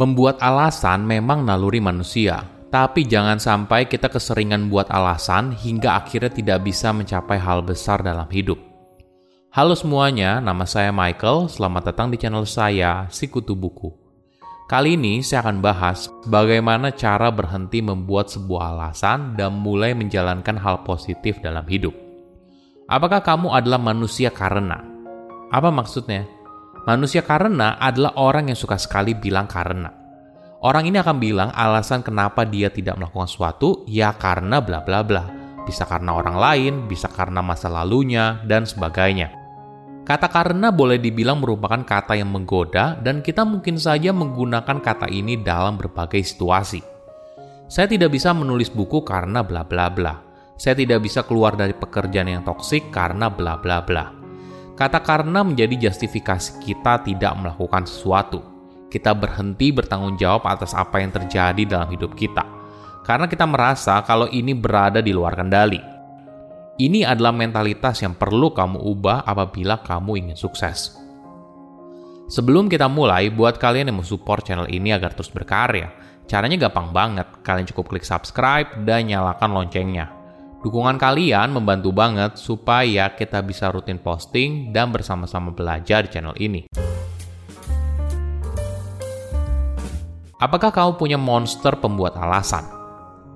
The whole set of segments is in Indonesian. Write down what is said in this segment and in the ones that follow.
Membuat alasan memang naluri manusia, tapi jangan sampai kita keseringan buat alasan hingga akhirnya tidak bisa mencapai hal besar dalam hidup. Halo semuanya, nama saya Michael. Selamat datang di channel saya, Sikutu Buku. Kali ini saya akan bahas bagaimana cara berhenti membuat sebuah alasan dan mulai menjalankan hal positif dalam hidup. Apakah kamu adalah manusia karena? Apa maksudnya? Manusia karena adalah orang yang suka sekali bilang karena. Orang ini akan bilang alasan kenapa dia tidak melakukan sesuatu ya karena bla bla bla. Bisa karena orang lain, bisa karena masa lalunya, dan sebagainya. Kata karena boleh dibilang merupakan kata yang menggoda dan kita mungkin saja menggunakan kata ini dalam berbagai situasi. Saya tidak bisa menulis buku karena bla bla bla. Saya tidak bisa keluar dari pekerjaan yang toksik karena bla bla bla. Kata karena menjadi justifikasi kita tidak melakukan sesuatu. Kita berhenti bertanggung jawab atas apa yang terjadi dalam hidup kita. Karena kita merasa kalau ini berada di luar kendali. Ini adalah mentalitas yang perlu kamu ubah apabila kamu ingin sukses. Sebelum kita mulai, buat kalian yang mau support channel ini agar terus berkarya, caranya gampang banget. Kalian cukup klik subscribe dan nyalakan loncengnya. Dukungan kalian membantu banget supaya kita bisa rutin posting dan bersama-sama belajar di channel ini. Apakah kamu punya monster pembuat alasan?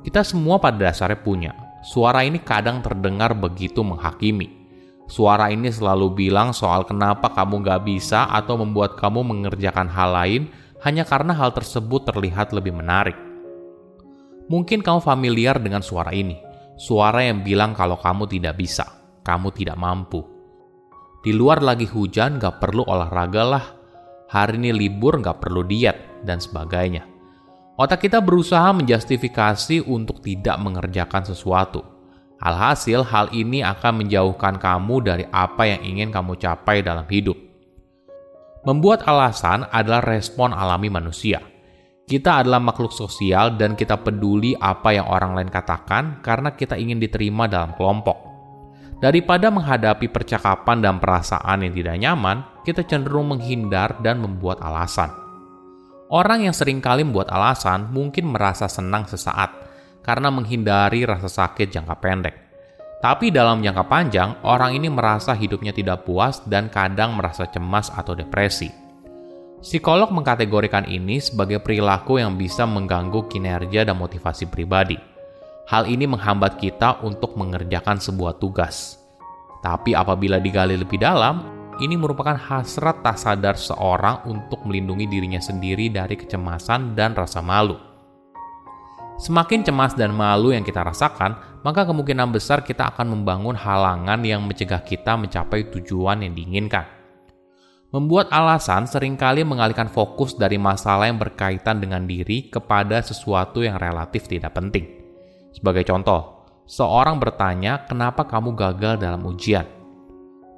Kita semua pada dasarnya punya. Suara ini kadang terdengar begitu menghakimi. Suara ini selalu bilang soal kenapa kamu gak bisa atau membuat kamu mengerjakan hal lain hanya karena hal tersebut terlihat lebih menarik. Mungkin kamu familiar dengan suara ini Suara yang bilang kalau kamu tidak bisa, kamu tidak mampu. Di luar lagi hujan, gak perlu olahraga lah. Hari ini libur, gak perlu diet, dan sebagainya. Otak kita berusaha menjustifikasi untuk tidak mengerjakan sesuatu. Alhasil, hal ini akan menjauhkan kamu dari apa yang ingin kamu capai dalam hidup. Membuat alasan adalah respon alami manusia kita adalah makhluk sosial dan kita peduli apa yang orang lain katakan karena kita ingin diterima dalam kelompok. Daripada menghadapi percakapan dan perasaan yang tidak nyaman, kita cenderung menghindar dan membuat alasan. Orang yang sering kali membuat alasan mungkin merasa senang sesaat karena menghindari rasa sakit jangka pendek. Tapi dalam jangka panjang, orang ini merasa hidupnya tidak puas dan kadang merasa cemas atau depresi. Psikolog mengkategorikan ini sebagai perilaku yang bisa mengganggu kinerja dan motivasi pribadi. Hal ini menghambat kita untuk mengerjakan sebuah tugas. Tapi apabila digali lebih dalam, ini merupakan hasrat tak sadar seorang untuk melindungi dirinya sendiri dari kecemasan dan rasa malu. Semakin cemas dan malu yang kita rasakan, maka kemungkinan besar kita akan membangun halangan yang mencegah kita mencapai tujuan yang diinginkan. Membuat alasan sering kali mengalihkan fokus dari masalah yang berkaitan dengan diri kepada sesuatu yang relatif tidak penting. Sebagai contoh, seorang bertanya, "Kenapa kamu gagal dalam ujian?"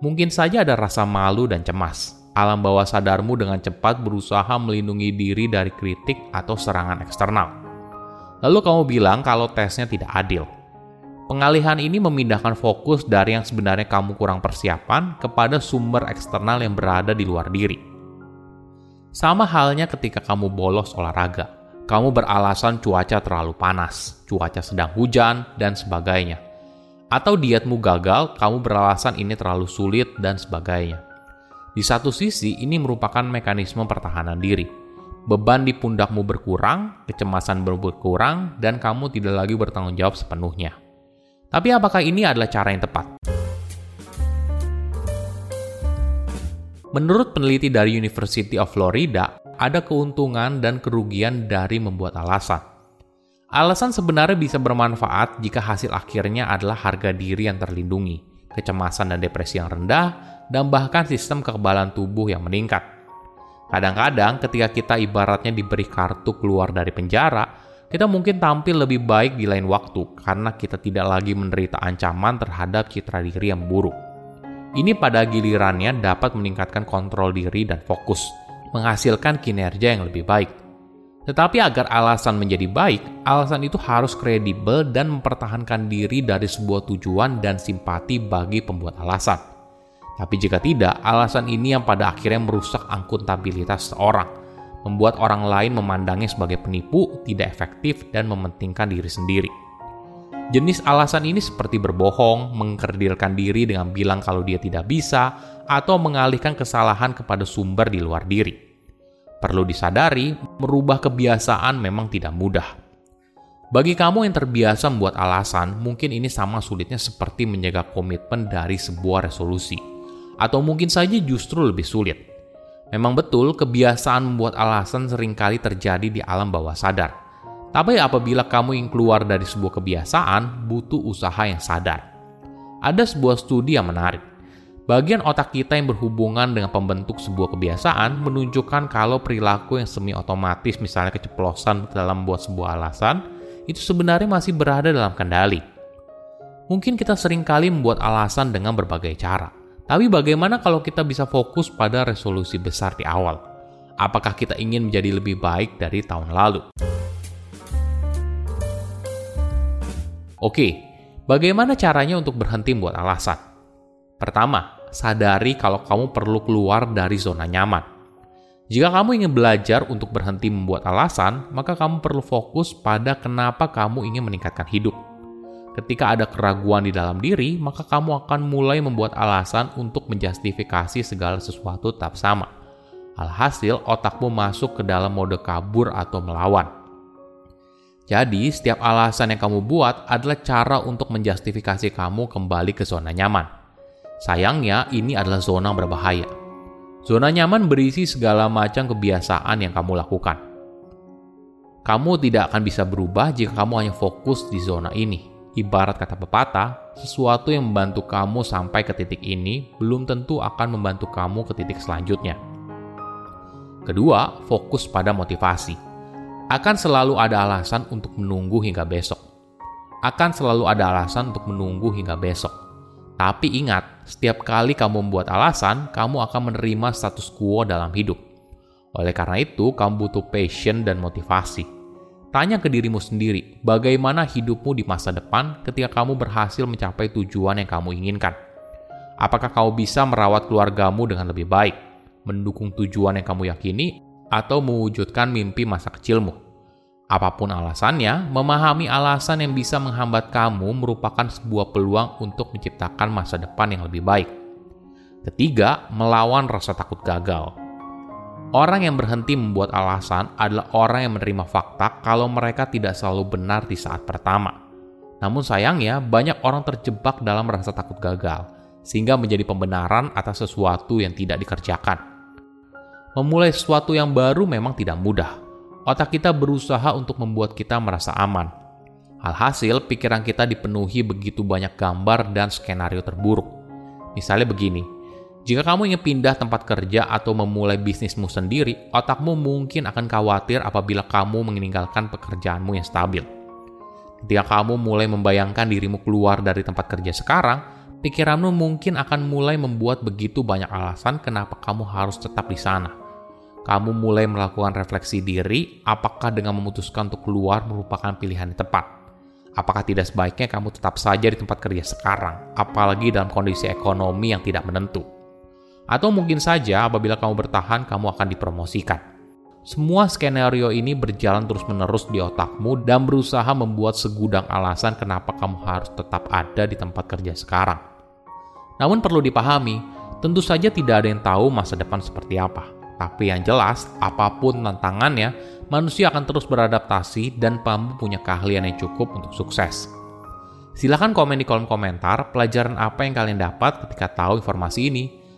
Mungkin saja ada rasa malu dan cemas. Alam bawah sadarmu dengan cepat berusaha melindungi diri dari kritik atau serangan eksternal. Lalu kamu bilang kalau tesnya tidak adil. Pengalihan ini memindahkan fokus dari yang sebenarnya kamu kurang persiapan kepada sumber eksternal yang berada di luar diri. Sama halnya ketika kamu bolos olahraga. Kamu beralasan cuaca terlalu panas, cuaca sedang hujan, dan sebagainya. Atau dietmu gagal, kamu beralasan ini terlalu sulit, dan sebagainya. Di satu sisi, ini merupakan mekanisme pertahanan diri. Beban di pundakmu berkurang, kecemasan berkurang, dan kamu tidak lagi bertanggung jawab sepenuhnya. Tapi apakah ini adalah cara yang tepat? Menurut peneliti dari University of Florida, ada keuntungan dan kerugian dari membuat alasan. Alasan sebenarnya bisa bermanfaat jika hasil akhirnya adalah harga diri yang terlindungi, kecemasan dan depresi yang rendah, dan bahkan sistem kekebalan tubuh yang meningkat. Kadang-kadang, ketika kita ibaratnya diberi kartu keluar dari penjara, kita mungkin tampil lebih baik di lain waktu karena kita tidak lagi menderita ancaman terhadap citra diri yang buruk. Ini pada gilirannya dapat meningkatkan kontrol diri dan fokus, menghasilkan kinerja yang lebih baik. Tetapi agar alasan menjadi baik, alasan itu harus kredibel dan mempertahankan diri dari sebuah tujuan dan simpati bagi pembuat alasan. Tapi jika tidak, alasan ini yang pada akhirnya merusak akuntabilitas seorang, membuat orang lain memandangnya sebagai penipu, tidak efektif, dan mementingkan diri sendiri. Jenis alasan ini seperti berbohong, mengkerdilkan diri dengan bilang kalau dia tidak bisa, atau mengalihkan kesalahan kepada sumber di luar diri. Perlu disadari, merubah kebiasaan memang tidak mudah. Bagi kamu yang terbiasa membuat alasan, mungkin ini sama sulitnya seperti menjaga komitmen dari sebuah resolusi, atau mungkin saja justru lebih sulit. Memang betul, kebiasaan membuat alasan sering kali terjadi di alam bawah sadar tapi apabila kamu ingin keluar dari sebuah kebiasaan, butuh usaha yang sadar. Ada sebuah studi yang menarik. Bagian otak kita yang berhubungan dengan pembentuk sebuah kebiasaan menunjukkan kalau perilaku yang semi otomatis misalnya keceplosan dalam membuat sebuah alasan, itu sebenarnya masih berada dalam kendali. Mungkin kita sering kali membuat alasan dengan berbagai cara. Tapi bagaimana kalau kita bisa fokus pada resolusi besar di awal? Apakah kita ingin menjadi lebih baik dari tahun lalu? Oke, bagaimana caranya untuk berhenti membuat alasan? Pertama, sadari kalau kamu perlu keluar dari zona nyaman. Jika kamu ingin belajar untuk berhenti membuat alasan, maka kamu perlu fokus pada kenapa kamu ingin meningkatkan hidup. Ketika ada keraguan di dalam diri, maka kamu akan mulai membuat alasan untuk menjustifikasi segala sesuatu tetap sama. Alhasil, otakmu masuk ke dalam mode kabur atau melawan. Jadi, setiap alasan yang kamu buat adalah cara untuk menjustifikasi kamu kembali ke zona nyaman. Sayangnya, ini adalah zona berbahaya. Zona nyaman berisi segala macam kebiasaan yang kamu lakukan. Kamu tidak akan bisa berubah jika kamu hanya fokus di zona ini. Ibarat kata pepatah, sesuatu yang membantu kamu sampai ke titik ini belum tentu akan membantu kamu ke titik selanjutnya. Kedua, fokus pada motivasi akan selalu ada alasan untuk menunggu hingga besok. Akan selalu ada alasan untuk menunggu hingga besok. Tapi ingat, setiap kali kamu membuat alasan, kamu akan menerima status quo dalam hidup. Oleh karena itu, kamu butuh passion dan motivasi. Tanya ke dirimu sendiri, bagaimana hidupmu di masa depan ketika kamu berhasil mencapai tujuan yang kamu inginkan. Apakah kamu bisa merawat keluargamu dengan lebih baik, mendukung tujuan yang kamu yakini, atau mewujudkan mimpi masa kecilmu. Apa pun alasannya, memahami alasan yang bisa menghambat kamu merupakan sebuah peluang untuk menciptakan masa depan yang lebih baik. Ketiga, melawan rasa takut gagal. Orang yang berhenti membuat alasan adalah orang yang menerima fakta kalau mereka tidak selalu benar di saat pertama. Namun sayangnya, banyak orang terjebak dalam rasa takut gagal, sehingga menjadi pembenaran atas sesuatu yang tidak dikerjakan. Memulai sesuatu yang baru memang tidak mudah. Otak kita berusaha untuk membuat kita merasa aman. Alhasil, pikiran kita dipenuhi begitu banyak gambar dan skenario terburuk. Misalnya begini, jika kamu ingin pindah tempat kerja atau memulai bisnismu sendiri, otakmu mungkin akan khawatir apabila kamu meninggalkan pekerjaanmu yang stabil. Ketika kamu mulai membayangkan dirimu keluar dari tempat kerja sekarang, pikiranmu mungkin akan mulai membuat begitu banyak alasan kenapa kamu harus tetap di sana kamu mulai melakukan refleksi diri, apakah dengan memutuskan untuk keluar merupakan pilihan yang tepat? Apakah tidak sebaiknya kamu tetap saja di tempat kerja sekarang, apalagi dalam kondisi ekonomi yang tidak menentu? Atau mungkin saja apabila kamu bertahan, kamu akan dipromosikan. Semua skenario ini berjalan terus-menerus di otakmu dan berusaha membuat segudang alasan kenapa kamu harus tetap ada di tempat kerja sekarang. Namun perlu dipahami, tentu saja tidak ada yang tahu masa depan seperti apa. Tapi yang jelas, apa pun tantangannya, manusia akan terus beradaptasi dan kamu punya keahlian yang cukup untuk sukses. Silahkan komen di kolom komentar pelajaran apa yang kalian dapat ketika tahu informasi ini.